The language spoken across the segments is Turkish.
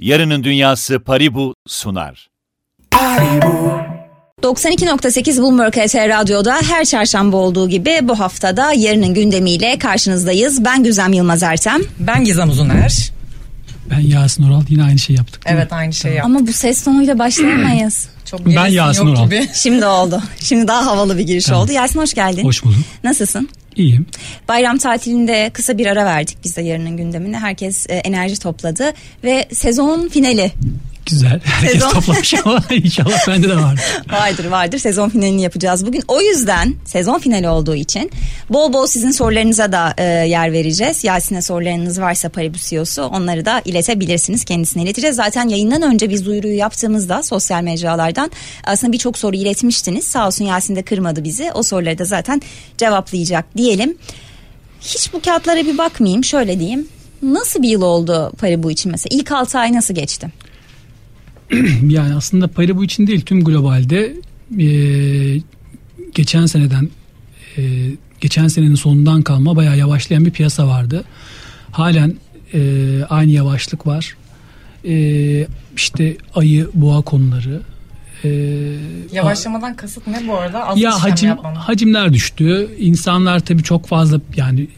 Yarının Dünyası Paribu sunar. 92.8 Bloomberg HT Radyo'da her çarşamba olduğu gibi bu haftada yarının gündemiyle karşınızdayız. Ben Güzem Yılmaz Ertem. Ben Gizem Uzuner. Ben Yasin Oral yine aynı şey yaptık. Evet aynı şey yaptık. Ama bu ses tonuyla başlayamayız. Çok Ben Yasin yok Ural. gibi. Şimdi oldu. Şimdi daha havalı bir giriş Tamam. oldu. Yasin hoş geldin. Hoş bulduk. Nasılsın? İyiyim. Bayram tatilinde kısa bir ara verdik biz de yarının gündemine. Herkes e, enerji topladı ve sezon finali Güzel. Herkes Sezon- toplamış ama inşallah bende de var. vardır vardır. Sezon finalini yapacağız bugün. O yüzden sezon finali olduğu için bol bol sizin sorularınıza da e, yer vereceğiz. Yasin'e sorularınız varsa Paribus CEO'su onları da iletebilirsiniz. Kendisine ileteceğiz. Zaten yayından önce biz duyuruyu yaptığımızda sosyal mecralardan aslında birçok soru iletmiştiniz. Sağ olsun Yasin de kırmadı bizi. O soruları da zaten cevaplayacak diyelim. Hiç bu kağıtlara bir bakmayayım. Şöyle diyeyim. Nasıl bir yıl oldu Paribu için mesela? İlk 6 ay nasıl geçti? Yani aslında payı bu için değil tüm globalde e, geçen seneden e, geçen senenin sonundan kalma bayağı yavaşlayan bir piyasa vardı. Halen e, aynı yavaşlık var. E, işte ayı boğa konuları. E, Yavaşlamadan kasıt ne bu arada? Az ya hacim hacimler düştü. İnsanlar tabii çok fazla yani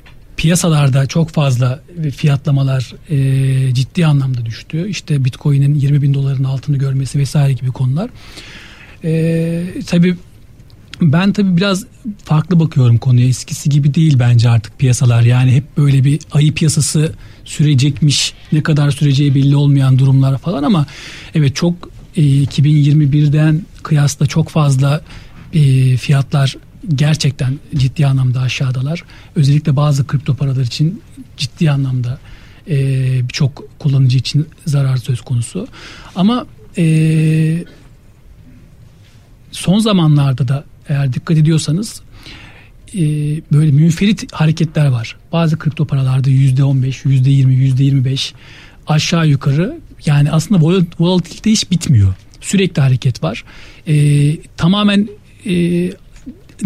piyasalarda çok fazla fiyatlamalar e, ciddi anlamda düştü. İşte Bitcoin'in 20 bin doların altını görmesi vesaire gibi konular. E, tabii ben tabii biraz farklı bakıyorum konuya. Eskisi gibi değil bence artık piyasalar. Yani hep böyle bir ayı piyasası sürecekmiş. Ne kadar süreceği belli olmayan durumlar falan ama evet çok e, 2021'den kıyasla çok fazla e, fiyatlar gerçekten ciddi anlamda aşağıdalar. Özellikle bazı kripto paralar için ciddi anlamda e, birçok kullanıcı için zarar söz konusu. Ama e, son zamanlarda da eğer dikkat ediyorsanız e, böyle münferit hareketler var. Bazı kripto paralarda yüzde on beş, yüzde yirmi, yüzde yirmi beş aşağı yukarı yani aslında vol- volatilite hiç bitmiyor. Sürekli hareket var. E, tamamen e,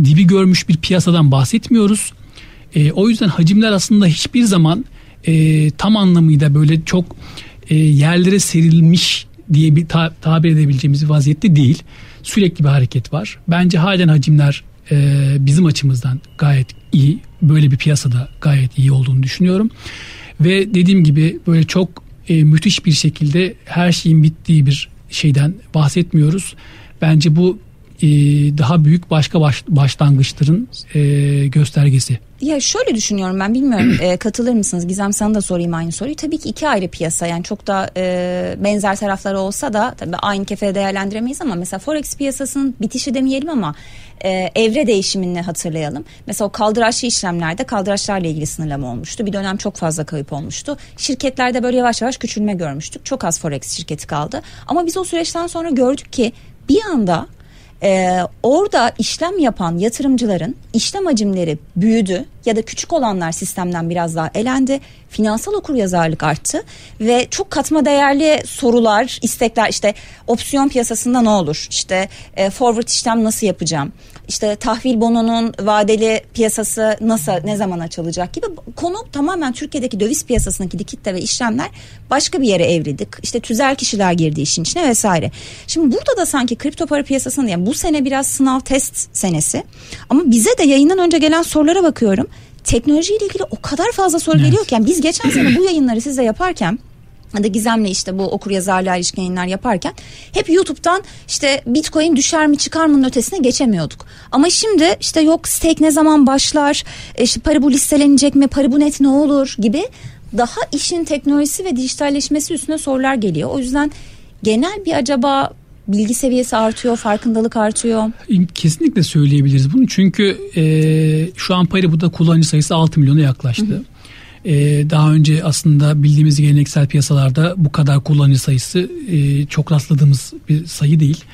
dibi görmüş bir piyasadan bahsetmiyoruz. E, o yüzden hacimler aslında hiçbir zaman e, tam anlamıyla böyle çok e, yerlere serilmiş diye bir ta- tabir edebileceğimiz bir vaziyette değil. Sürekli bir hareket var. Bence halen hacimler e, bizim açımızdan gayet iyi. Böyle bir piyasada gayet iyi olduğunu düşünüyorum. Ve dediğim gibi böyle çok e, müthiş bir şekilde her şeyin bittiği bir şeyden bahsetmiyoruz. Bence bu e, daha büyük başka baş, başlangıçların e, göstergesi. Ya şöyle düşünüyorum ben bilmiyorum e, katılır mısınız Gizem sana da sorayım aynı soruyu. Tabii ki iki ayrı piyasa yani çok da e, benzer tarafları olsa da tabii aynı kefeye değerlendiremeyiz ama mesela Forex piyasasının bitişi demeyelim ama e, evre değişimini hatırlayalım. Mesela o kaldıraçlı işlemlerde kaldıraçlarla ilgili sınırlama olmuştu. Bir dönem çok fazla kayıp olmuştu. Şirketlerde böyle yavaş yavaş küçülme görmüştük. Çok az Forex şirketi kaldı. Ama biz o süreçten sonra gördük ki bir anda ee, orada işlem yapan yatırımcıların işlem hacimleri büyüdü ya da küçük olanlar sistemden biraz daha elendi. Finansal okuryazarlık arttı ve çok katma değerli sorular, istekler işte opsiyon piyasasında ne olur? İşte e, forward işlem nasıl yapacağım? İşte tahvil bononun vadeli piyasası nasıl ne zaman açılacak gibi konu tamamen Türkiye'deki döviz piyasasındaki likitte ve işlemler başka bir yere evrildi. İşte tüzel kişiler girdi işin içine vesaire. Şimdi burada da sanki kripto para piyasasında yani bu sene biraz sınav test senesi. Ama bize de yayından önce gelen sorulara bakıyorum. Teknolojiyle ilgili o kadar fazla soru Evet. geliyor ki yani biz geçen sene bu yayınları size yaparken da Gizem'le işte bu okur yazarlığa ilişkin yayınlar yaparken hep YouTube'dan işte Bitcoin düşer mi çıkar mı'nın ötesine geçemiyorduk. Ama şimdi işte yok stake ne zaman başlar, e, işte Paribu listelenecek mi, Paribu net ne olur gibi daha işin teknolojisi ve dijitalleşmesi üstüne sorular geliyor. O yüzden genel bir acaba bilgi seviyesi artıyor, farkındalık artıyor. Kesinlikle söyleyebiliriz bunu çünkü e, şu an Paribu'da kullanıcı sayısı 6 milyona yaklaştı. E, daha önce aslında bildiğimiz geleneksel piyasalarda bu kadar kullanıcı sayısı e, çok rastladığımız bir sayı değil.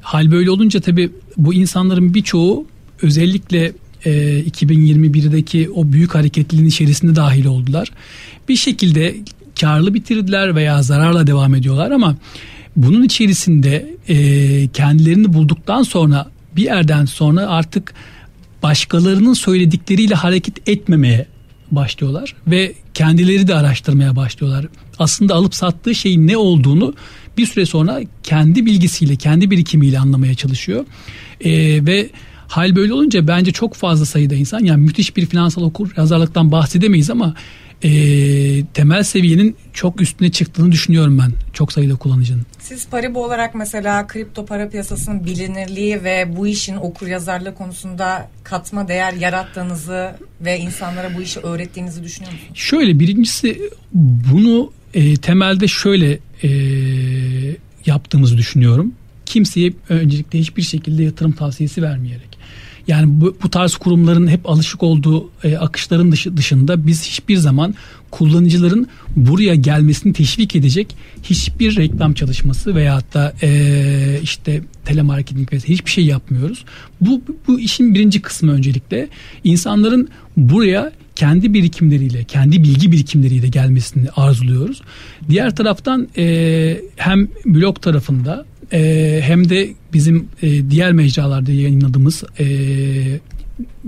Hal böyle olunca tabii bu insanların birçoğu özellikle e, 2021'deki o büyük hareketliliğin içerisinde dahil oldular. Bir şekilde karlı bitirdiler veya zararla devam ediyorlar ama bunun içerisinde e, kendilerini bulduktan sonra bir yerden sonra artık başkalarının söyledikleriyle hareket etmemeye başlıyorlar ve kendileri de araştırmaya başlıyorlar. Aslında alıp sattığı şeyin ne olduğunu bir süre sonra kendi bilgisiyle, kendi birikimiyle anlamaya çalışıyor. E, ve hal böyle olunca bence çok fazla sayıda insan yani müthiş bir finansal okur yazarlıktan bahsedemeyiz ama e, temel seviyenin çok üstüne çıktığını düşünüyorum ben çok sayıda kullanıcının. Siz Paribu olarak mesela kripto para piyasasının bilinirliği ve bu işin okur yazarlığı konusunda katma değer yarattığınızı ve insanlara bu işi öğrettiğinizi düşünüyor musunuz? Şöyle birincisi bunu e, temelde şöyle e, yaptığımızı düşünüyorum. Kimseye öncelikle hiçbir şekilde yatırım tavsiyesi vermeyerek. Yani bu, bu tarz kurumların hep alışık olduğu e, akışların dışı, dışında biz hiçbir zaman kullanıcıların buraya gelmesini teşvik edecek hiçbir reklam çalışması veya da e, işte telemarketing vesaire hiçbir şey yapmıyoruz. Bu, bu işin birinci kısmı öncelikle insanların buraya kendi birikimleriyle, kendi bilgi birikimleriyle gelmesini arzuluyoruz. Diğer taraftan e, hem blog tarafında e, hem de bizim e, diğer mecralarda yayınladığımız e,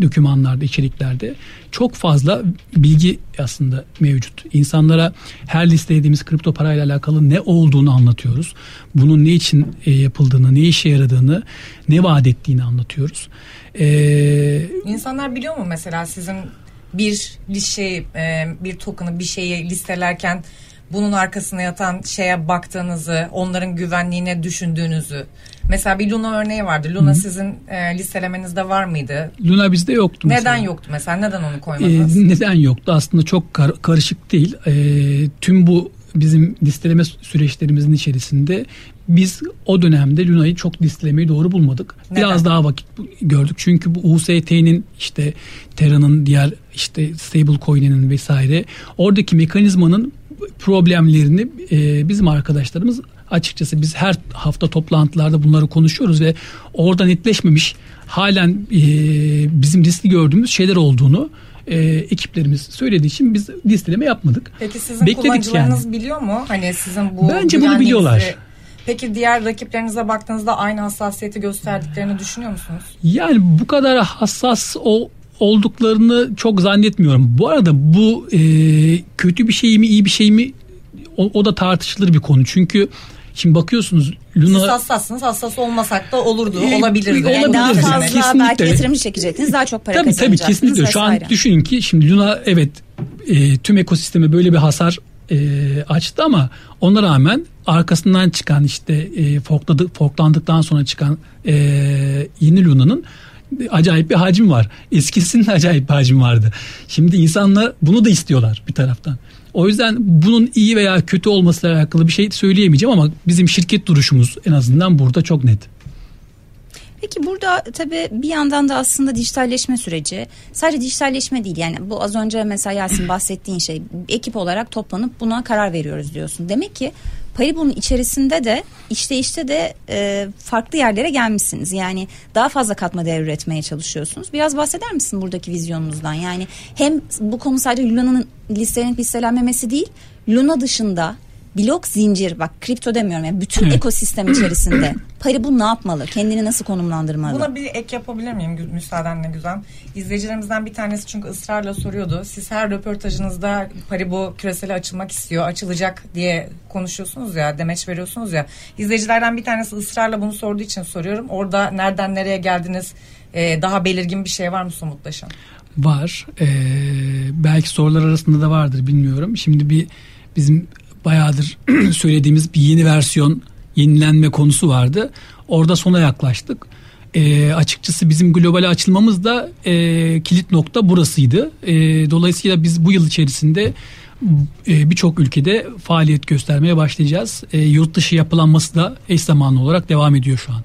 dokümanlarda, içeriklerde çok fazla bilgi aslında mevcut. İnsanlara her listelediğimiz kripto parayla alakalı ne olduğunu anlatıyoruz. Bunun ne için e, yapıldığını, ne işe yaradığını, ne vaat ettiğini anlatıyoruz. Ee, İnsanlar biliyor mu mesela sizin bir şey, bir token'ı, bir şeyi listelerken bunun arkasına yatan şeye baktığınızı, onların güvenliğine düşündüğünüzü. Mesela bir Luna örneği vardı. Luna Hı-hı. sizin e, listelemenizde var mıydı? Luna bizde yoktu mesela. Neden yoktu mesela? Neden onu koymadınız? Ee, neden yoktu? Aslında çok kar- karışık değil. Ee, tüm bu bizim listeleme süreçlerimizin içerisinde biz o dönemde Luna'yı çok listelemeyi doğru bulmadık. Neden? Biraz daha vakit gördük. Çünkü bu UST'nin işte Terra'nın diğer işte stable coin'inin vesaire oradaki mekanizmanın problemlerini e, bizim arkadaşlarımız açıkçası biz her hafta toplantılarda bunları konuşuyoruz ve orada netleşmemiş halen e, bizim riskli gördüğümüz şeyler olduğunu e, ekiplerimiz söylediği için biz listeleme yapmadık. Peki sizin Bekledik kullanıcılarınız yani. biliyor mu? Hani sizin bu Bence bunu biliyorlar. Peki diğer rakiplerinize baktığınızda aynı hassasiyeti gösterdiklerini düşünüyor musunuz? Yani bu kadar hassas o olduklarını çok zannetmiyorum. Bu arada bu e, kötü bir şey mi iyi bir şey mi o, o da tartışılır bir konu. Çünkü Şimdi bakıyorsunuz Luna... Siz hassassınız. Hassas olmasak da olurdu. E, olabilirdi. Yani daha fazla kesinlikle. belki yatırımcı çekecektiniz. Daha çok para tabii, kazanacaktınız. Tabii kesinlikle. Şu an düşünün ki şimdi Luna evet e, tüm ekosisteme böyle bir hasar e, açtı ama ona rağmen arkasından çıkan işte e, forkladı, forklandıktan sonra çıkan e, yeni Luna'nın acayip bir hacim var. Eskisinin acayip bir hacim vardı. Şimdi insanlar bunu da istiyorlar bir taraftan. O yüzden bunun iyi veya kötü olmasıyla alakalı bir şey söyleyemeyeceğim ama bizim şirket duruşumuz en azından burada çok net. Peki burada tabii bir yandan da aslında dijitalleşme süreci sadece dijitalleşme değil yani bu az önce mesela Yasin bahsettiğin şey ekip olarak toplanıp buna karar veriyoruz diyorsun. Demek ki Paribu'nun içerisinde de işte işte de e, farklı yerlere gelmişsiniz. Yani daha fazla katma değer üretmeye çalışıyorsunuz. Biraz bahseder misin buradaki vizyonunuzdan? Yani hem bu konu sadece Luna'nın listelenip listelenmemesi değil, Luna dışında blok zincir bak kripto demiyorum yani bütün ekosistem içerisinde Paribu ne yapmalı? Kendini nasıl konumlandırmalı? Buna bir ek yapabilir miyim müsaadenle güzel? İzleyicilerimizden bir tanesi çünkü ısrarla soruyordu. Siz her röportajınızda Paribu küreseli açılmak istiyor, açılacak diye konuşuyorsunuz ya, demeç veriyorsunuz ya. İzleyicilerden bir tanesi ısrarla bunu sorduğu için soruyorum. Orada nereden nereye geldiniz? Ee, daha belirgin bir şey var mı somutlaşan? Var. Ee, belki sorular arasında da vardır bilmiyorum. Şimdi bir bizim bayağıdır söylediğimiz bir yeni versiyon yenilenme konusu vardı. Orada sona yaklaştık. E, açıkçası bizim globale açılmamız da e, kilit nokta burasıydı. E, dolayısıyla biz bu yıl içerisinde e, birçok ülkede faaliyet göstermeye başlayacağız. E, yurt dışı yapılanması da eş zamanlı olarak devam ediyor şu an.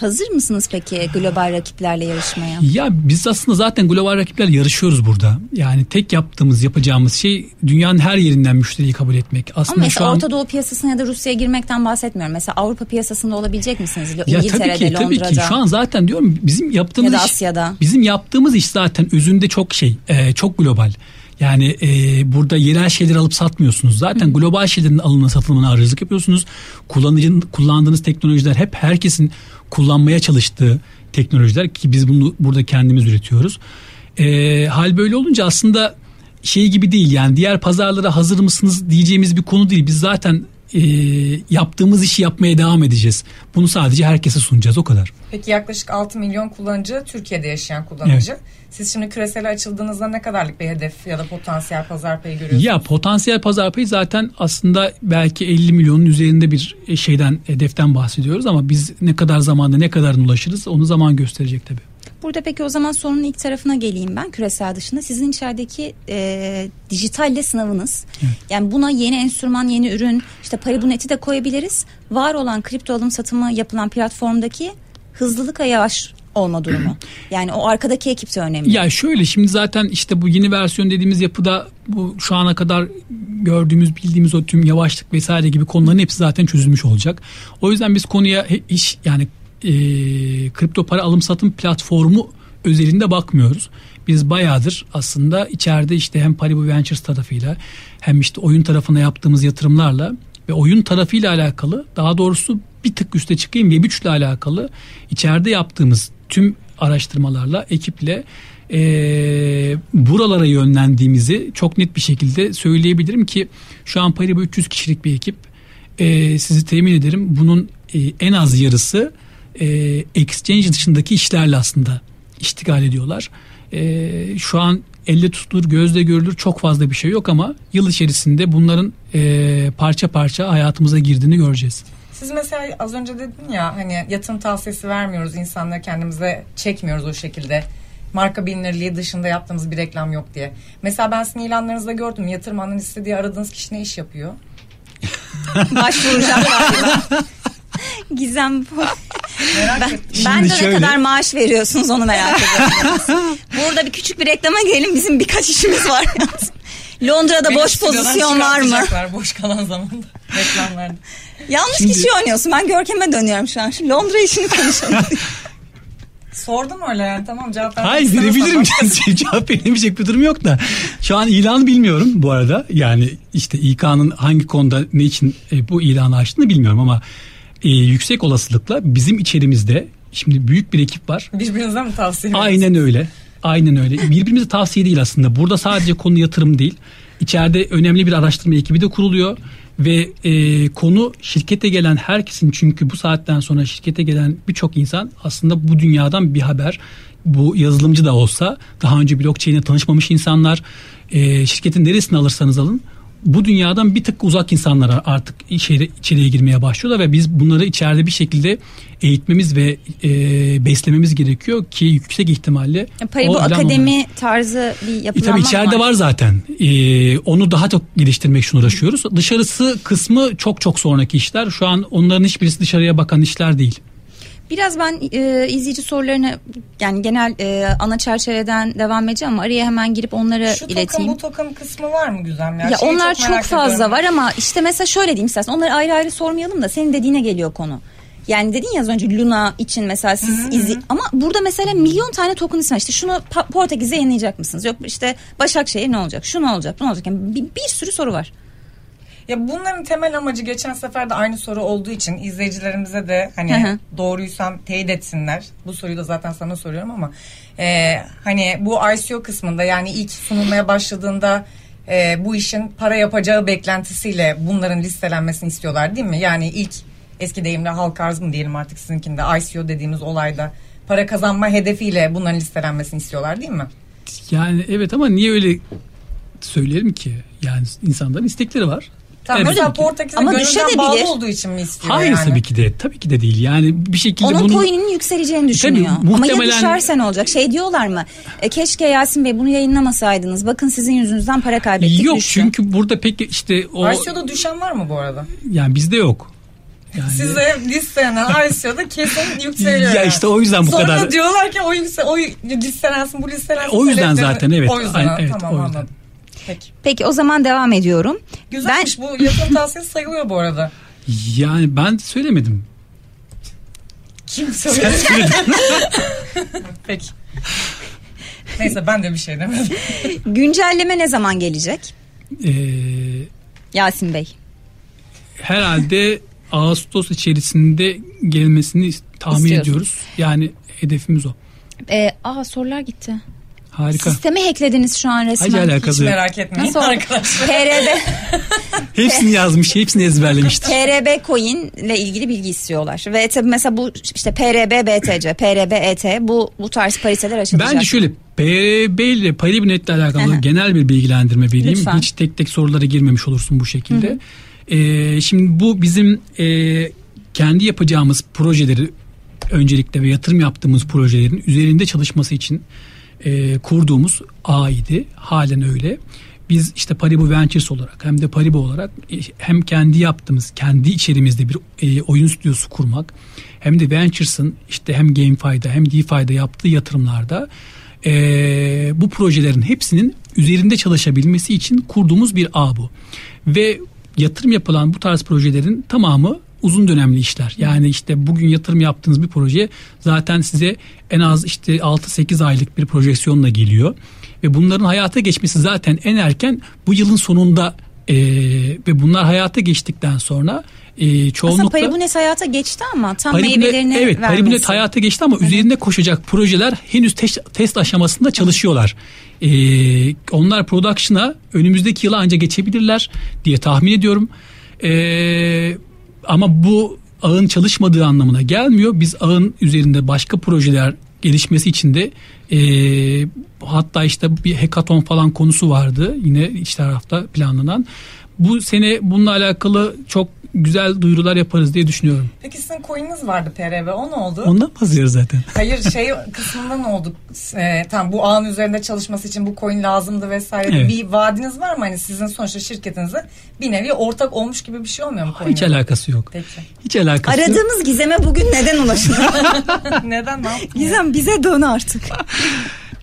Hazır mısınız peki global rakiplerle yarışmaya? Ya biz aslında zaten global rakiplerle yarışıyoruz burada. Yani tek yaptığımız, yapacağımız şey dünyanın her yerinden müşteriyi kabul etmek. Aslında Ama mesela şu an... Orta Doğu piyasasına ya da Rusya'ya girmekten bahsetmiyorum. Mesela Avrupa piyasasında olabilecek misiniz? Ya İngiltere'de, tabii ki, Londra'da. Tabii ki şu an zaten diyorum bizim yaptığımız ya da Asya'da. iş, bizim yaptığımız iş zaten özünde çok şey, e, çok global. Yani e, burada yerel şeyleri alıp satmıyorsunuz. Zaten global şeylerin alımına satılımına arızlık yapıyorsunuz. Kullanıcının kullandığınız teknolojiler hep herkesin kullanmaya çalıştığı teknolojiler ki biz bunu burada kendimiz üretiyoruz. E, hal böyle olunca aslında şey gibi değil yani diğer pazarlara hazır mısınız diyeceğimiz bir konu değil. Biz zaten e, yaptığımız işi yapmaya devam edeceğiz. Bunu sadece herkese sunacağız o kadar. Peki yaklaşık 6 milyon kullanıcı Türkiye'de yaşayan kullanıcı. Evet. Siz şimdi küresel açıldığınızda ne kadarlık bir hedef ya da potansiyel pazar payı görüyorsunuz? Ya potansiyel pazar payı zaten aslında belki 50 milyonun üzerinde bir şeyden hedeften bahsediyoruz ama biz ne kadar zamanda ne kadar ulaşırız onu zaman gösterecek tabii. Burada peki o zaman sorunun ilk tarafına geleyim ben küresel dışında. Sizin içerideki e, dijitalle sınavınız. Evet. Yani buna yeni enstrüman, yeni ürün, işte Paribunet'i de koyabiliriz. Var olan kripto alım satımı yapılan platformdaki hızlılık ve yavaş olma durumu. Yani o arkadaki ekip de önemli. Ya şöyle şimdi zaten işte bu yeni versiyon dediğimiz yapıda bu şu ana kadar gördüğümüz bildiğimiz o tüm yavaşlık vesaire gibi konuların hepsi zaten çözülmüş olacak. O yüzden biz konuya iş yani e, kripto para alım satım platformu özelinde bakmıyoruz. Biz bayağıdır aslında içeride işte hem Paribu Ventures tarafıyla hem işte oyun tarafına yaptığımız yatırımlarla ve oyun tarafıyla alakalı daha doğrusu bir tık üste çıkayım Web3 ile alakalı içeride yaptığımız tüm araştırmalarla ekiple e, buralara yönlendiğimizi çok net bir şekilde söyleyebilirim ki şu an Paribu 300 kişilik bir ekip e, sizi temin ederim bunun e, en az yarısı e, exchange dışındaki işlerle aslında iştigal ediyorlar. E, şu an elle tutulur gözle görülür çok fazla bir şey yok ama yıl içerisinde bunların e, parça parça hayatımıza girdiğini göreceğiz. Siz mesela az önce dedin ya hani yatırım tavsiyesi vermiyoruz insanları kendimize çekmiyoruz o şekilde. Marka bilinirliği dışında yaptığımız bir reklam yok diye. Mesela ben sizin ilanlarınızda gördüm. Yatırım analisti diye aradığınız kişi ne iş yapıyor? Başvuracağım galiba. Gizem bu. Merak Ben, ettim. ben de şöyle- ne kadar maaş veriyorsunuz onu merak ediyorum. Burada bir küçük bir reklama gelelim. Bizim birkaç işimiz var. Londra'da boş pozisyon var mı? Boş kalan zamanda reklamlarda. Yanlış Şimdi- kişi oynuyorsun. Ben Görkem'e dönüyorum şu an. Şu Londra işini konuşalım. Sordum öyle yani tamam cevap vermek Hayır verebilirim. başkası- Cevap verebilecek bir durum yok da. Şu an ilanı bilmiyorum bu arada. Yani işte İK'nın hangi konuda ne için e, bu ilanı açtığını bilmiyorum ama e, yüksek olasılıkla bizim içerimizde şimdi büyük bir ekip var. Birbirinize mi tavsiye ediyorsunuz? Aynen öyle. Aynen öyle. Birbirimize tavsiye değil aslında. Burada sadece konu yatırım değil. İçeride önemli bir araştırma ekibi de kuruluyor ve e, konu şirkete gelen herkesin çünkü bu saatten sonra şirkete gelen birçok insan aslında bu dünyadan bir haber. Bu yazılımcı da olsa daha önce blockchain'e tanışmamış insanlar e, şirketin neresini alırsanız alın bu dünyadan bir tık uzak insanlar artık içeri, içeriye girmeye başlıyorlar ve biz bunları içeride bir şekilde eğitmemiz ve e, beslememiz gerekiyor ki yüksek ihtimalle Paribu o ilan Akademi tarzı bir e yapılanma tabii içeride var zaten. E, onu daha çok geliştirmek için uğraşıyoruz. Dışarısı kısmı çok çok sonraki işler. Şu an onların hiçbirisi dışarıya bakan işler değil. Biraz ben e, izleyici sorularını yani genel e, ana çerçeveden devam edeceğim ama araya hemen girip onları Şu ileteyim. bu token kısmı var mı Güzem ya? Ya Şeyi onlar çok, merak fazla ediyorum. var ama işte mesela şöyle diyeyim istersen onları ayrı ayrı sormayalım da senin dediğine geliyor konu. Yani dedin ya az önce Luna için mesela siz izi ama burada mesela milyon tane token ismi. İşte şunu Portekiz'de yayınlayacak mısınız? Yok işte Başakşehir ne olacak? Şu ne olacak? Bu ne olacak? Yani bir, bir sürü soru var. Ya bunların temel amacı geçen sefer de aynı soru olduğu için izleyicilerimize de hani Hı hı. doğruysam teyit etsinler. Bu soruyu da zaten sana soruyorum ama e, hani bu ICO kısmında yani ilk sunulmaya başladığında e, bu işin para yapacağı beklentisiyle bunların listelenmesini istiyorlar değil mi? Yani ilk eski deyimle halk arz mı diyelim artık sizinkinde ICO dediğimiz olayda para kazanma hedefiyle bunların listelenmesini istiyorlar değil mi? Yani evet ama niye öyle söyleyelim ki? Yani insanların istekleri var. Tamam Evet. mesela Portekiz'e Ama düşebilir. bağlı olduğu için mi istiyor Hayır yani? tabii ki de. Tabii ki de değil. Yani bir şekilde Onun bunu coin'inin yükseleceğini düşünüyor. Ama ya muhtemelen- düşerse ne olacak? Şey diyorlar mı? E, keşke Yasin Bey bunu yayınlamasaydınız. Bakın sizin yüzünüzden para kaybettik Yok düştü. çünkü burada pek işte o ICO'da düşen var mı bu arada? yani bizde yok. Yani Size listelenen ICO'da kesin yükseliyor. Ya işte o yüzden bu Sonra kadar- diyorlar ki o, yükse, o listelensin bu listelensin. O yüzden zaten, evet. O yüzden Aynen, evet, tamam o yüzden. anladım. Peki. Peki o zaman devam ediyorum. Güzelmiş bu yatırım tavsiyesi sayılıyor bu arada. yani ben söylemedim. Kim söyledi? Peki. Neyse ben de bir şey demedim. Güncelleme ne zaman gelecek? Ee, Yasin Bey. herhalde Ağustos içerisinde gelmesini tahmin İstiyorsun. ediyoruz. Yani hedefimiz o. E, aa sorular gitti. Harika. Sistemi hacklediniz şu an resmen. Hiç alakası Hiç merak etmeyin Nasıl arkadaşlar. PRB, Hepsini yazmış, hepsini ezberlemiştir. PRB coin ile ilgili bilgi istiyorlar. Ve tabii mesela bu işte PRB BTC, PRB ET bu bu tarz pariteler açılacak. Bence şöyle PRB ile Paribinet ile alakalı genel bir bilgilendirme vereyim. Lütfen. Hiç tek tek sorulara girmemiş olursun bu şekilde. Ee, şimdi bu bizim e, kendi yapacağımız projeleri öncelikle ve yatırım yaptığımız projelerin üzerinde çalışması için e, kurduğumuz ağydı. Halen öyle. Biz işte Paribu Ventures olarak hem de Paribu olarak e, hem kendi yaptığımız, kendi içerimizde bir e, oyun stüdyosu kurmak hem de Ventures'ın işte hem GameFi'da hem DeFi'da yaptığı yatırımlarda e, bu projelerin hepsinin üzerinde çalışabilmesi için kurduğumuz bir ağ bu. Ve yatırım yapılan bu tarz projelerin tamamı uzun dönemli işler. Yani işte bugün yatırım yaptığınız bir proje zaten size en az işte 6-8 aylık bir projeksiyonla geliyor. Ve bunların hayata geçmesi zaten en erken bu yılın sonunda e, ve bunlar hayata geçtikten sonra e, Aslında çoğunlukla... Paribunet hayata geçti ama tam Paribunet- meyvelerini evet, vermesi. Paribunet hayata geçti ama üzerinde koşacak projeler henüz test, test aşamasında çalışıyorlar. Ee, onlar production'a önümüzdeki yıla anca geçebilirler diye tahmin ediyorum. Ee, ama bu ağın çalışmadığı anlamına gelmiyor. Biz ağın üzerinde başka projeler gelişmesi için de e, hatta işte bir hackathon falan konusu vardı yine iç tarafta planlanan. Bu sene bununla alakalı çok güzel duyurular yaparız diye düşünüyorum. Peki sizin coin'iniz vardı PRB o ne oldu? Ondan bahsediyoruz zaten. Hayır şey kısmında ne oldu? Ee, tam bu ağın üzerinde çalışması için bu coin lazımdı vesaire. Evet. Bir vaadiniz var mı? Hani sizin sonuçta şirketinize bir nevi ortak olmuş gibi bir şey olmuyor mu coin'in? Hiç alakası yok. Peki. Hiç alakası yok. Aradığımız Gizem'e bugün neden ulaşıldı? Neden? Ne yaptın? Gizem bize dön artık.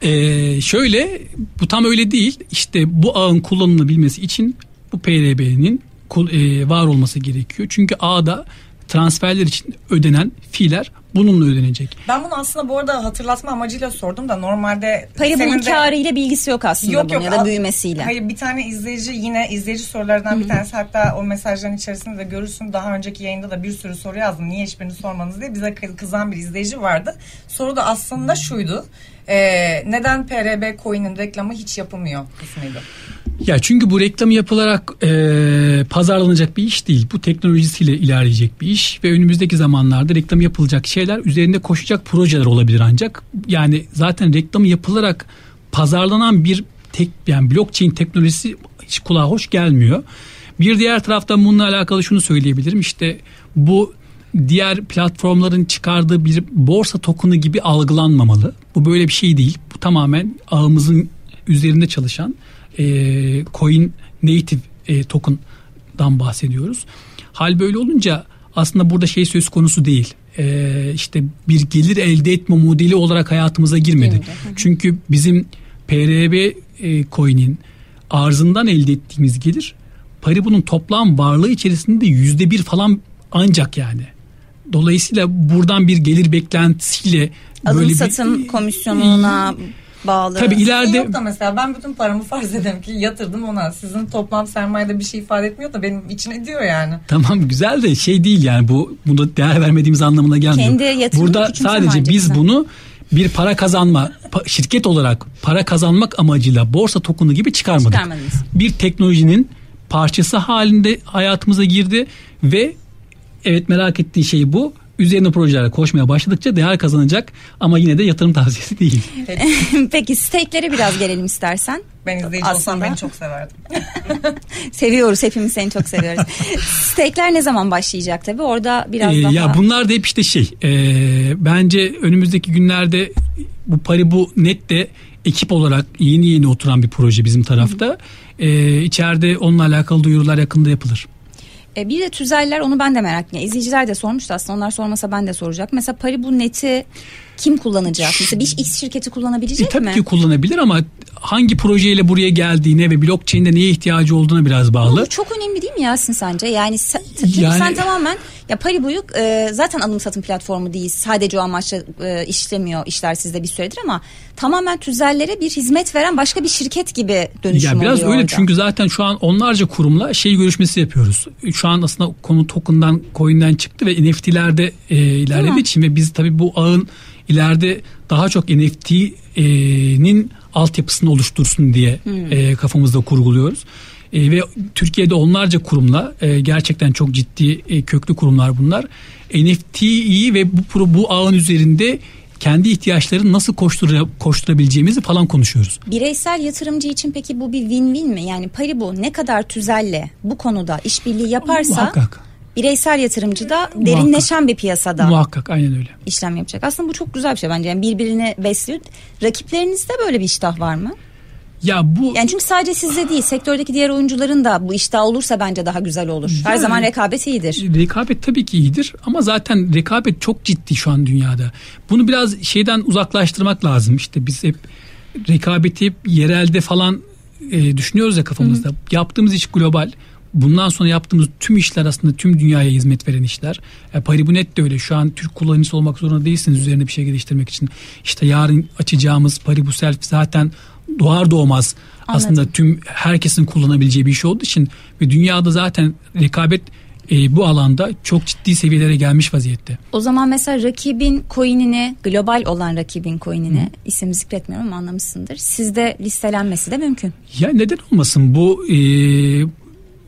Ee, şöyle bu tam öyle değil. İşte bu ağın kullanılabilmesi için bu PRB'nin e, var olması gerekiyor. Çünkü ağda transferler için ödenen fiiller bununla ödenecek. Ben bunu aslında bu arada hatırlatma amacıyla sordum da normalde Paribu'nun senin de- karıyla bilgisi yok aslında Yok bunun yok. ya da büyümesiyle. Hayır bir tane izleyici yine izleyici sorulardan bir tanesi hatta o mesajların içerisinde de görürsün daha önceki yayında da bir sürü soru yazdım. Niye hiçbirini sormanız diye bize kı- kızan bir izleyici vardı. Soru da aslında şuydu. Ee, neden PRB coin'in reklamı hiç yapılmıyor kısmıydı. Ya çünkü bu reklamı yapılarak e, pazarlanacak bir iş değil. Bu teknolojisiyle ilerleyecek bir iş ve önümüzdeki zamanlarda reklamı yapılacak şeyler üzerinde koşacak projeler olabilir ancak. Yani zaten reklamı yapılarak pazarlanan bir tek yani blockchain teknolojisi hiç kulağa hoş gelmiyor. Bir diğer taraftan bununla alakalı şunu söyleyebilirim. İşte bu diğer platformların çıkardığı bir borsa token'ı gibi algılanmamalı. Bu böyle bir şey değil. Bu tamamen ağımızın üzerinde çalışan e, coin native e, token'dan bahsediyoruz. Hal böyle olunca aslında burada şey söz konusu değil. E, işte bir gelir elde etme modeli olarak hayatımıza girmedi. Çünkü bizim PRB e, coin'in arzından elde ettiğimiz gelir Paribu'nun toplam varlığı içerisinde yüzde bir falan ancak yani. Dolayısıyla buradan bir gelir beklentisiyle Alım böyle bir- satım komisyonuna bağlı. Tabii ileride Yok da mesela ben bütün paramı farz edelim ki yatırdım ona. Sizin toplam sermayede bir şey ifade etmiyor da benim için ediyor yani. Tamam güzel de şey değil yani bu buna değer vermediğimiz anlamına gelmiyor. Kendi yatırımını Burada sadece biz bunu bir para kazanma şirket olarak para kazanmak amacıyla borsa token'ı gibi çıkarmadık. Çıkarmadınız. Bir teknolojinin parçası halinde hayatımıza girdi ve evet merak ettiği şey bu. Üzerine projelere koşmaya başladıkça değer kazanacak ama yine de yatırım tavsiyesi değil. Peki, Peki stake'lere biraz gelelim istersen. ben izleyici olsam Aslında. beni çok severdim. Seviyoruz hepimiz seni çok seviyoruz. Stake'ler ne zaman başlayacak tabii orada biraz Ee, daha. Ya bunlar da hep işte şey. e, bence önümüzdeki günlerde bu Paribu Net de ekip olarak yeni yeni oturan bir proje bizim tarafta. E, içeride onunla alakalı duyurular yakında yapılır. E, bir de tüzeller onu ben de merak ediyorum. İzleyiciler de sormuştu aslında onlar sormasa ben de soracak. Mesela Paribu Net'i kim kullanacak? Mesela bir X şirketi E, kullanabilecek tabii mi? ki kullanabilir ama hangi projeyle buraya geldiğine ve blockchain'de neye ihtiyacı olduğuna biraz bağlı. bu çok önemli değil mi Yasin sence? Yani sen, Yani- sen tamamen ya Paribu'yu e, zaten alım satım platformu değil. Sadece o amaçla e, işlemiyor işler sizde bir süredir ama tamamen tüzellere bir hizmet veren başka bir şirket gibi dönüşüm Ya biraz oluyor öyle orada. çünkü zaten şu an onlarca kurumla şey görüşmesi yapıyoruz. Şu an aslında konu token'dan, coin'den çıktı ve NFT'lerde e, ilerlediği için ve biz tabii bu ağın ileride daha çok NFT'nin altyapısını oluştursun diye Hmm. e, kafamızda kurguluyoruz. E, ve Türkiye'de onlarca kurumla e, gerçekten çok ciddi e, köklü kurumlar bunlar. NFT'yi ve bu bu ağın üzerinde kendi ihtiyaçlarını nasıl koştura, koşturabileceğimizi falan konuşuyoruz. Bireysel yatırımcı için peki bu bir win-win mi? Yani Paribu ne kadar tüzelle bu konuda işbirliği yaparsa Muhakkak. Bireysel yatırımcı da derinleşen bir piyasada Muhakkak aynen öyle. işlem yapacak. Aslında bu çok güzel bir şey bence. Yani birbirini besliyor. Rakiplerinizde böyle bir iştah var mı? Ya bu Yani çünkü sadece sizde değil, sektördeki diğer oyuncuların da bu iştah olursa bence daha güzel olur. Her Yani- zaman rekabet iyidir. Rekabet tabii ki iyidir ama zaten rekabet çok ciddi şu an dünyada. Bunu biraz şeyden uzaklaştırmak lazım. İşte biz hep rekabeti yerelde falan e, düşünüyoruz ya kafamızda. Yaptığımız iş global. Bundan sonra yaptığımız tüm işler aslında tüm dünyaya hizmet veren işler. E, Paribunet de öyle. Şu an Türk kullanıcısı olmak zorunda değilsiniz üzerine bir şey geliştirmek için. İşte yarın açacağımız Paribu Self zaten doğar doğmaz aslında Anladım. tüm herkesin kullanabileceği bir şey olduğu için ve dünyada zaten rekabet e, bu alanda çok ciddi seviyelere gelmiş vaziyette. O zaman mesela rakibin coin'ini, global olan rakibin coin'ini isim zikretmiyorum ama anlamışsındır. Sizde listelenmesi de mümkün. Ya neden olmasın bu e,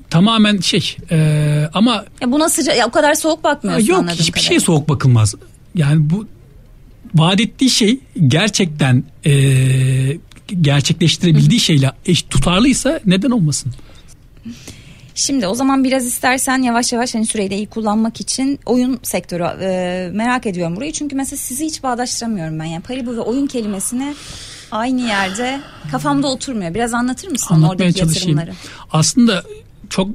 tamamen şey e, ama Ya buna sıcak, ya o kadar soğuk bakmıyorsun yok hiçbir kadarıyla. şeye soğuk bakılmaz. Yani bu vaat ettiği şey gerçekten e, gerçekleştirebildiği şeyle eş tutarlıysa neden olmasın? Şimdi o zaman biraz istersen yavaş yavaş hani süreyi de iyi kullanmak için oyun sektörü e, merak ediyorum burayı. Çünkü mesela sizi hiç bağdaştıramıyorum ben. Yani Paribu ve oyun kelimesini aynı yerde kafamda oturmuyor. Biraz anlatır mısın Anlatmaya oradaki çalışayım. yatırımları? Aslında çok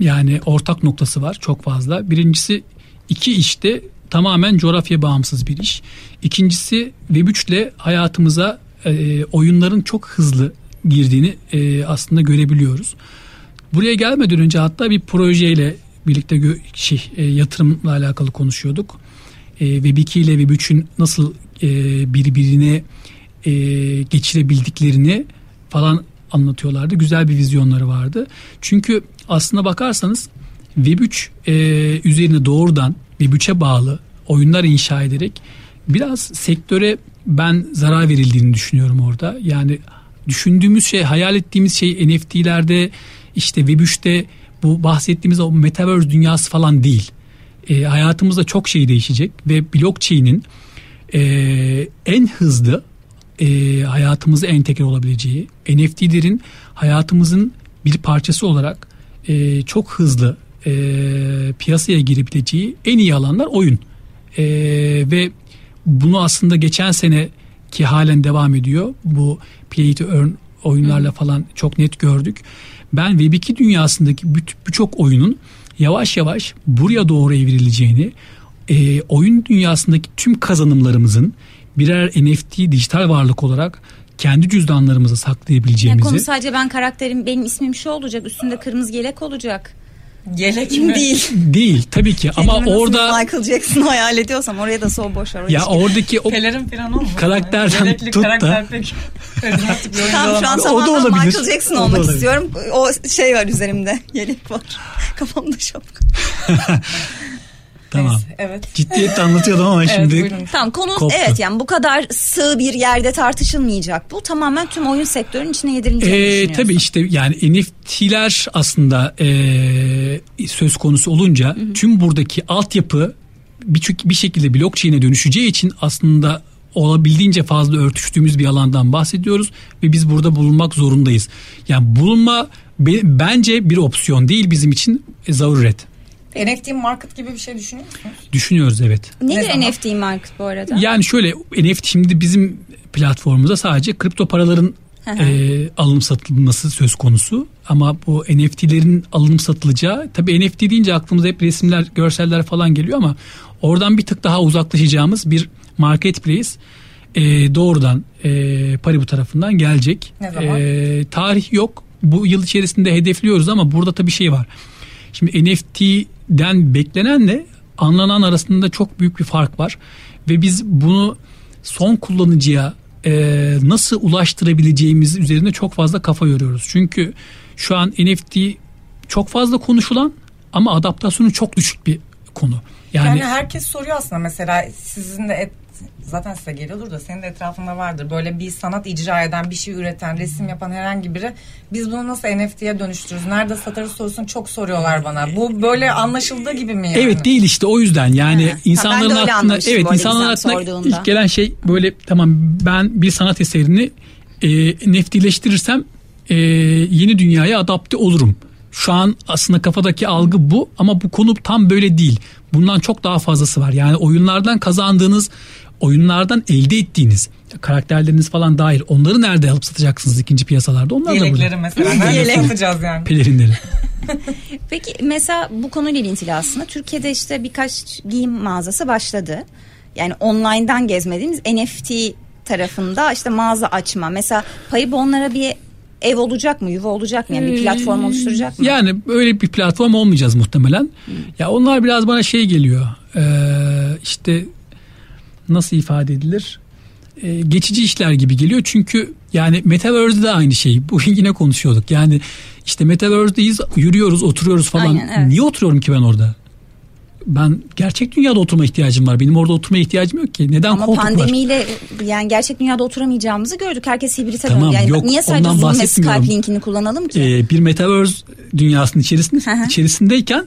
yani ortak noktası var çok fazla. Birincisi iki işte tamamen coğrafya bağımsız bir iş. İkincisi Web3 ile hayatımıza e, oyunların çok hızlı girdiğini e, aslında görebiliyoruz. Buraya gelmeden önce hatta bir projeyle birlikte gö- şey, e, yatırımla alakalı konuşuyorduk. E, Web2 ile Web3'ün nasıl e, birbirine e, geçirebildiklerini falan anlatıyorlardı. Güzel bir vizyonları vardı. Çünkü aslına bakarsanız Web3 e, üzerine doğrudan Web3'e bağlı oyunlar inşa ederek biraz sektöre ben zarar verildiğini düşünüyorum orada. Yani düşündüğümüz şey, hayal ettiğimiz şey NFT'lerde işte Web3'te bu bahsettiğimiz o metaverse dünyası falan değil. E, hayatımızda çok şey değişecek ve blockchain'in e, en hızlı e, hayatımıza entegre olabileceği, NFT'lerin hayatımızın bir parçası olarak e, çok hızlı e, piyasaya girebileceği en iyi alanlar oyun. E, ve bunu aslında geçen sene ki halen devam ediyor. Bu play to earn oyunlarla falan çok net gördük. Ben Web2 dünyasındaki birçok oyunun yavaş yavaş buraya doğru evrileceğini, e, oyun dünyasındaki tüm kazanımlarımızın birer NFT dijital varlık olarak kendi cüzdanlarımıza Yani saklayabileceğimizi konu sadece ben karakterim, benim ismim şu olacak, üstünde kırmızı yelek olacak. Yelek mi? Değil. değil tabii ki ama Kendimi orada Michael Jackson hayal ediyorsam oraya da sol boş ver. ya hiç- oradaki o Pelerin falan olmasın? Karakterden Yelekli tut da- karakter pek karizmatik bir oyuncu Tam şu an. O da olabilir. Michael Jackson O olmak olabilir. istiyorum. O şey var üzerimde. Yelek var. Kafamda şapka. Tamam Neyse, evet. ciddiyetle anlatıyordum ama Evet, şimdi buyurun. Tamam konu Koptu. evet yani bu kadar sığ bir yerde tartışılmayacak. Bu tamamen tüm oyun sektörünün içine yedirileceğini Ee, tabii işte yani NFT'ler aslında ee, söz konusu olunca tüm buradaki altyapı bir, bir şekilde blockchain'e dönüşeceği için aslında olabildiğince fazla örtüştüğümüz bir alandan bahsediyoruz ve biz burada bulunmak zorundayız. Yani bulunma be- bence bir opsiyon değil bizim için e, zaruret. NFT market gibi bir şey düşünüyor musunuz? Düşünüyoruz evet. Ne Nedir zaman? NFT market bu arada? Yani şöyle NFT şimdi bizim platformumuzda sadece kripto paraların e, alınıp satılması söz konusu. Ama bu NFT'lerin alınıp satılacağı tabii NFT deyince aklımıza hep resimler, görseller falan geliyor ama oradan bir tık daha uzaklaşacağımız bir marketplace e, doğrudan e, Paribu tarafından gelecek. Ne zaman? E, tarih yok. Bu yıl içerisinde hedefliyoruz ama burada tabii şey var. Şimdi NFT'den beklenenle anlanan arasında çok büyük bir fark var. Ve biz bunu son kullanıcıya e, nasıl ulaştırabileceğimiz üzerine çok fazla kafa yoruyoruz. Çünkü şu an NFT çok fazla konuşulan ama adaptasyonu çok düşük bir konu. Yani, Yani, herkes soruyor aslında mesela sizin de zaten size geliyordur da senin de etrafında vardır. Böyle bir sanat icra eden, bir şey üreten, resim yapan herhangi biri biz bunu nasıl NFT'ye dönüştürürüz? Nerede satarız sorusunu çok soruyorlar bana. Bu böyle anlaşıldığı gibi mi yani? Evet değil işte o yüzden yani Ha. insanların Ha, aklına evet insanların aklına sorduğunda. ilk gelen şey böyle tamam ben bir sanat eserini e, NFT'leştirirsem e, yeni dünyaya adapte olurum. Şu an aslında kafadaki algı bu ama bu konu tam böyle değil. Bundan çok daha fazlası var. Yani oyunlardan kazandığınız, oyunlardan elde ettiğiniz karakterleriniz falan dahil onları nerede alıp satacaksınız ikinci piyasalarda? Onlar da Yelekleri burada. mesela. Nerede Yelek. satacağız yani? Pelerinleri. Peki mesela bu konuyla ilintili aslında Türkiye'de işte birkaç giyim mağazası başladı. Yani online'dan gezmediğimiz NFT tarafında işte mağaza açma. Mesela Paribu onlara bir ev olacak mı, yuva olacak mı? Yani bir platform oluşturacak mı? Yani böyle bir platform olmayacağız muhtemelen. Ya onlar biraz bana şey geliyor. Ee, işte nasıl ifade edilir? Ee, geçici işler gibi geliyor. Çünkü yani Metaverse'de de aynı şey. Bu yine konuşuyorduk. Yani işte Metaverse'deyiz, yürüyoruz, oturuyoruz falan. Aynen, evet. Niye oturuyorum ki ben orada? Ben gerçek dünyada oturma ihtiyacım var. Benim orada oturmaya ihtiyacım yok ki. Neden Ama koltuk var? pandemiyle yani gerçek dünyada oturamayacağımızı gördük. Herkes hibrite Tamam, döndü. Yani yok, niye sadece Zoom ve. Skype linkini kullanalım ki? Ee, bir Metaverse dünyasının içerisinde içerisindeyken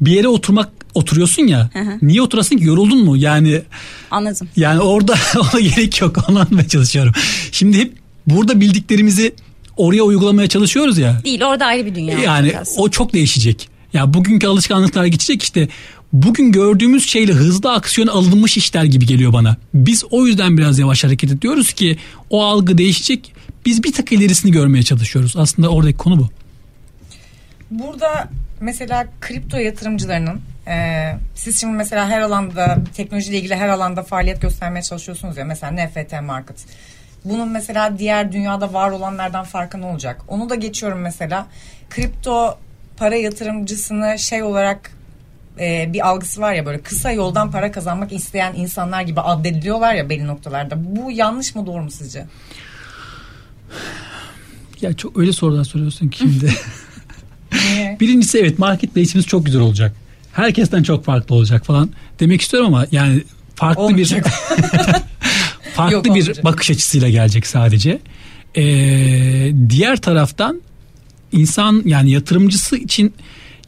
bir yere oturmak oturuyorsun ya. Hı hı. Niye oturasın ki? Yoruldun mu? Yani Anladım. yani orada ona gerek yok. Onu anlamaya çalışıyorum. Şimdi hep burada bildiklerimizi oraya uygulamaya çalışıyoruz ya. Değil orada ayrı bir dünya. Yani o çok değişecek. Ya bugünkü alışkanlıklar geçecek işte. Bugün gördüğümüz şeyle hızlı aksiyon alınmış işler gibi geliyor bana. Biz o yüzden biraz yavaş hareket ediyoruz ki o algı değişecek. Biz bir tık ilerisini görmeye çalışıyoruz. Aslında oradaki konu bu. Burada mesela kripto yatırımcılarının e, siz şimdi mesela her alanda teknolojiyle ilgili her alanda faaliyet göstermeye çalışıyorsunuz ya mesela NFT market. Bunun mesela diğer dünyada var olanlardan farkı ne olacak? Onu da geçiyorum mesela. Kripto para yatırımcısını şey olarak e, bir algısı var ya böyle kısa yoldan para kazanmak isteyen insanlar gibi addediliyorlar ya belli noktalarda. Bu yanlış mı doğru mu sizce? Ya çok öyle sorular soruyorsun ki şimdi. Birincisi evet marketplace'imiz çok güzel olacak. Herkesten çok farklı olacak falan demek istiyorum ama yani farklı Olmayacak. bir farklı Yok, bir olmayacak. bakış açısıyla gelecek sadece. Ee, diğer taraftan insan yani yatırımcısı için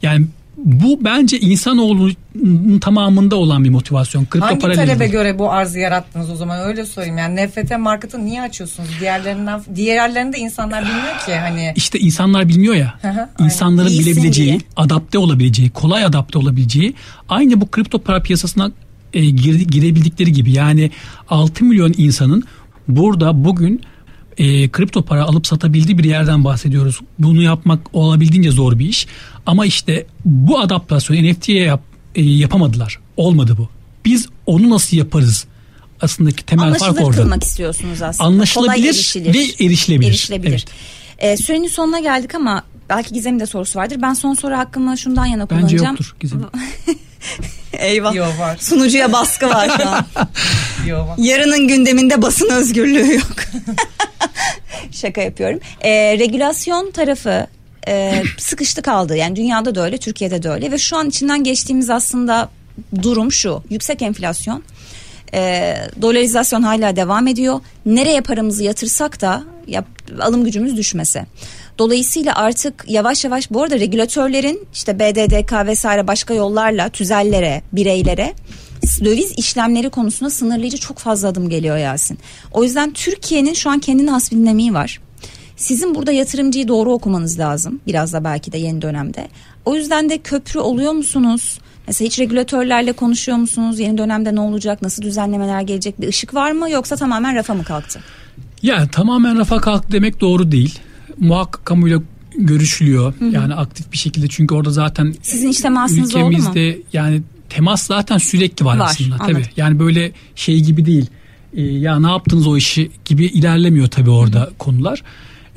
yani bu bence insanoğlunun tamamında olan bir motivasyon. Kripto Hangi para talebe değil. göre bu arzı yarattınız o zaman öyle sorayım yani NFT market'ı niye açıyorsunuz diğerlerinden diğerlerinde insanlar bilmiyor ki hani İşte insanlar bilmiyor ya. İnsanların Bilsin bilebileceği, diye. adapte olabileceği, kolay adapte olabileceği aynı bu kripto para piyasasına e, gir- girebildikleri gibi yani 6 milyon insanın burada bugün e, kripto para alıp satabildiği bir yerden bahsediyoruz. Bunu yapmak olabildiğince zor bir iş. Ama işte bu adaptasyonu NFT'ye yap, e, yapamadılar. Olmadı bu. Biz onu nasıl yaparız? Aslında temel fark Anlaşılır orada. kılmak istiyorsunuz aslında. Anlaşılabilir Kolay erişilir. ve erişilebilir. Erişilebilir. Evet. Ee, sürenin sonuna geldik ama belki Gizem'in de sorusu vardır. Ben son soru hakkımı şundan yana Bence kullanacağım. yoktur Gizem. Eyvah. yo var Sunucuya baskı var şu an. yo var. Yarının gündeminde basın özgürlüğü yok. Şaka yapıyorum. Ee, regülasyon tarafı e, sıkıştı kaldı. Yani dünyada da öyle, Türkiye'de de öyle. Ve şu an içinden geçtiğimiz aslında durum şu. Yüksek enflasyon. E, dolarizasyon hala devam ediyor. Nereye paramızı yatırsak da yap, alım gücümüz düşmesi. Dolayısıyla artık yavaş yavaş bu arada regülatörlerin işte BDDK vesaire başka yollarla tüzellere, bireylere döviz işlemleri konusunda sınırlayıcı çok fazla adım geliyor Yasin. O yüzden Türkiye'nin şu an kendine has bir dinamiği var. Sizin burada yatırımcıyı doğru okumanız lazım. Biraz da belki de yeni dönemde. O yüzden de köprü oluyor musunuz? Mesela hiç regülatörlerle konuşuyor musunuz? Yeni dönemde ne olacak? Nasıl düzenlemeler gelecek? Bir ışık var mı? Yoksa tamamen rafa mı kalktı? Ya tamamen rafa kalktı demek doğru değil. Muhakkak kamuyla görüşülüyor. Yani aktif bir şekilde çünkü orada zaten Sizin hiç temasınız oldu mu? ülkemizde yani temas zaten sürekli var, Var, aslında anladım. tabii. Yani böyle şey gibi değil. Ee, ya ne yaptınız o işi gibi ilerlemiyor tabii orada konular.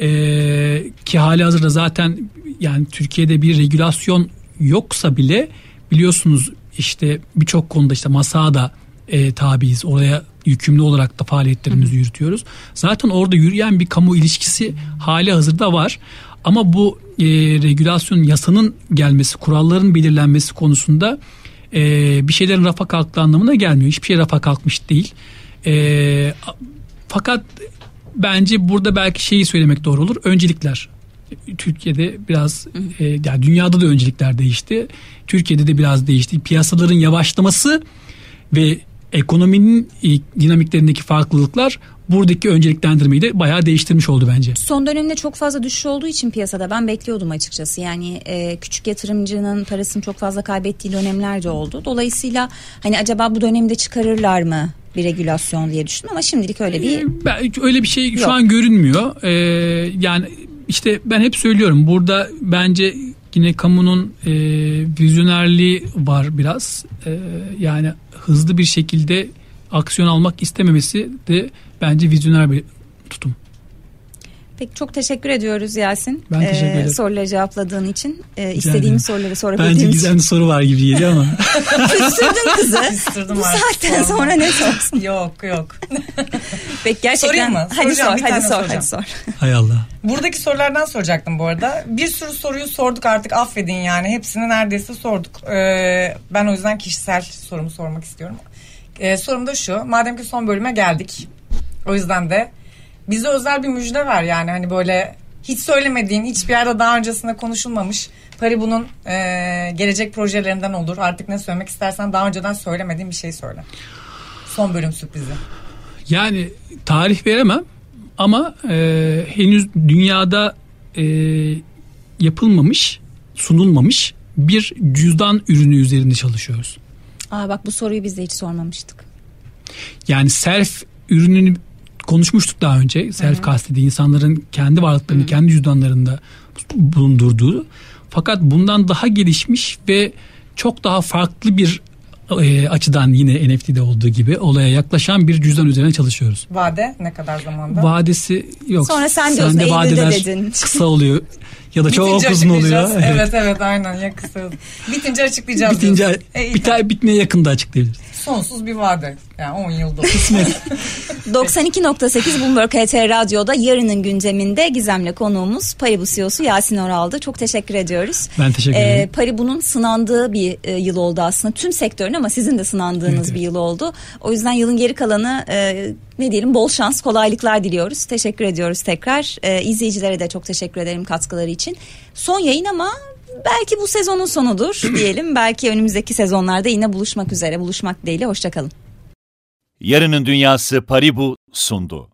Ee, ki hali hazırda zaten yani Türkiye'de bir regülasyon yoksa bile biliyorsunuz işte birçok konuda işte masada e, tabiiz. Oraya yükümlü olarak da faaliyetlerimizi yürütüyoruz. Zaten orada yürüyen bir kamu ilişkisi hali hazırda var. Ama bu e, regülasyon yasanın gelmesi, kuralların belirlenmesi konusunda e, bir şeylerin rafa kalktığı anlamına gelmiyor. Hiçbir şey rafa kalkmış değil. E, fakat bence burada belki şeyi söylemek doğru olur. Öncelikler. Türkiye'de biraz e, yani dünyada da öncelikler değişti. Türkiye'de de biraz değişti. Piyasaların yavaşlaması ve ekonominin e, dinamiklerindeki farklılıklar buradaki önceliklendirmeyi de bayağı değiştirmiş oldu bence. Son dönemde çok fazla düşüş olduğu için piyasada ben bekliyordum açıkçası. Yani e, küçük yatırımcının parasını çok fazla kaybettiği dönemler de oldu. Dolayısıyla hani acaba bu dönemde çıkarırlar mı bir regülasyon diye düşündüm ama şimdilik öyle bir... E, ben, öyle bir şey Yok. şu an görünmüyor. Ee, yani işte ben hep söylüyorum burada bence yine kamunun e, vizyonerliği var biraz. E, yani hızlı bir şekilde aksiyon almak istememesi de bence vizyoner bir tutum. Peki çok teşekkür ediyoruz Yasin. Ben teşekkür Ee, ederim. soruları cevapladığın için. Ee, ederim. istediğimiz soruları Bence sorabildiğim için. gizemli soru var gibi geliyor ama. Küstürdün kızı. Küstürdüm Bu saatten sorma. sonra ne sorsun? Yok yok. Peki gerçekten. Sorayım mı? Hadi Soracağım, sor, hadi sor, soracağım. hadi sor. Hay Allah. Buradaki sorulardan soracaktım bu arada. Bir sürü soruyu sorduk artık affedin yani. Hepsini neredeyse sorduk. Ee, ben o yüzden kişisel sorumu sormak istiyorum. Ee, sorum da şu. Madem ki son bölüme geldik. O yüzden de bize özel bir müjde ver yani. Hani böyle hiç söylemediğin, hiçbir yerde daha öncesinde konuşulmamış. Paribu'nun e, gelecek projelerinden olur. Artık ne söylemek istersen daha önceden söylemediğin bir şey söyle. Son bölüm sürprizi. Yani tarih veremem ama e, henüz dünyada e, yapılmamış, sunulmamış bir cüzdan ürünü üzerinde çalışıyoruz. Aa, bak bu soruyu biz de hiç sormamıştık. Yani self ürününü konuşmuştuk daha önce. Self kastediği insanların kendi varlıklarını kendi cüzdanlarında bulundurduğu. Fakat bundan daha gelişmiş ve çok daha farklı bir e, açıdan yine NFT'de olduğu gibi olaya yaklaşan bir cüzdan üzerine çalışıyoruz. Vade ne kadar zamanda? Vadesi yok. Sonra sen diyorsun, Sende Eylül'de vadeler dedin. kısa oluyor ya da çok uzun oluyor. açıklayacağız. Evet evet aynen ya kısa. Bitince açıklayacağız. Bitince diyorsun. E, biter bitmeye yakın da açıklayabiliriz. Sonsuz bir vade. Yani 10 yılda. 92.8 Bloomberg HT Radyo'da yarının gündeminde Gizem'le konuğumuz Paribu CEO'su Yasin Oral'dı. Çok teşekkür ediyoruz. Ben teşekkür Ee, ederim. Paribu'nun sınandığı bir e, yıl oldu aslında. Tüm sektörün ama sizin de sınandığınız Evet, bir evet. yıl oldu. O yüzden yılın geri kalanı e, ne diyelim bol şans, kolaylıklar diliyoruz. Teşekkür ediyoruz tekrar. E, izleyicilere de çok teşekkür ederim katkıları için. Son yayın ama belki bu sezonun sonudur diyelim. Belki önümüzdeki sezonlarda yine buluşmak üzere. Buluşmak dileğiyle. Hoşçakalın. Yarının Dünyası Paribu sundu.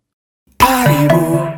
Paribu,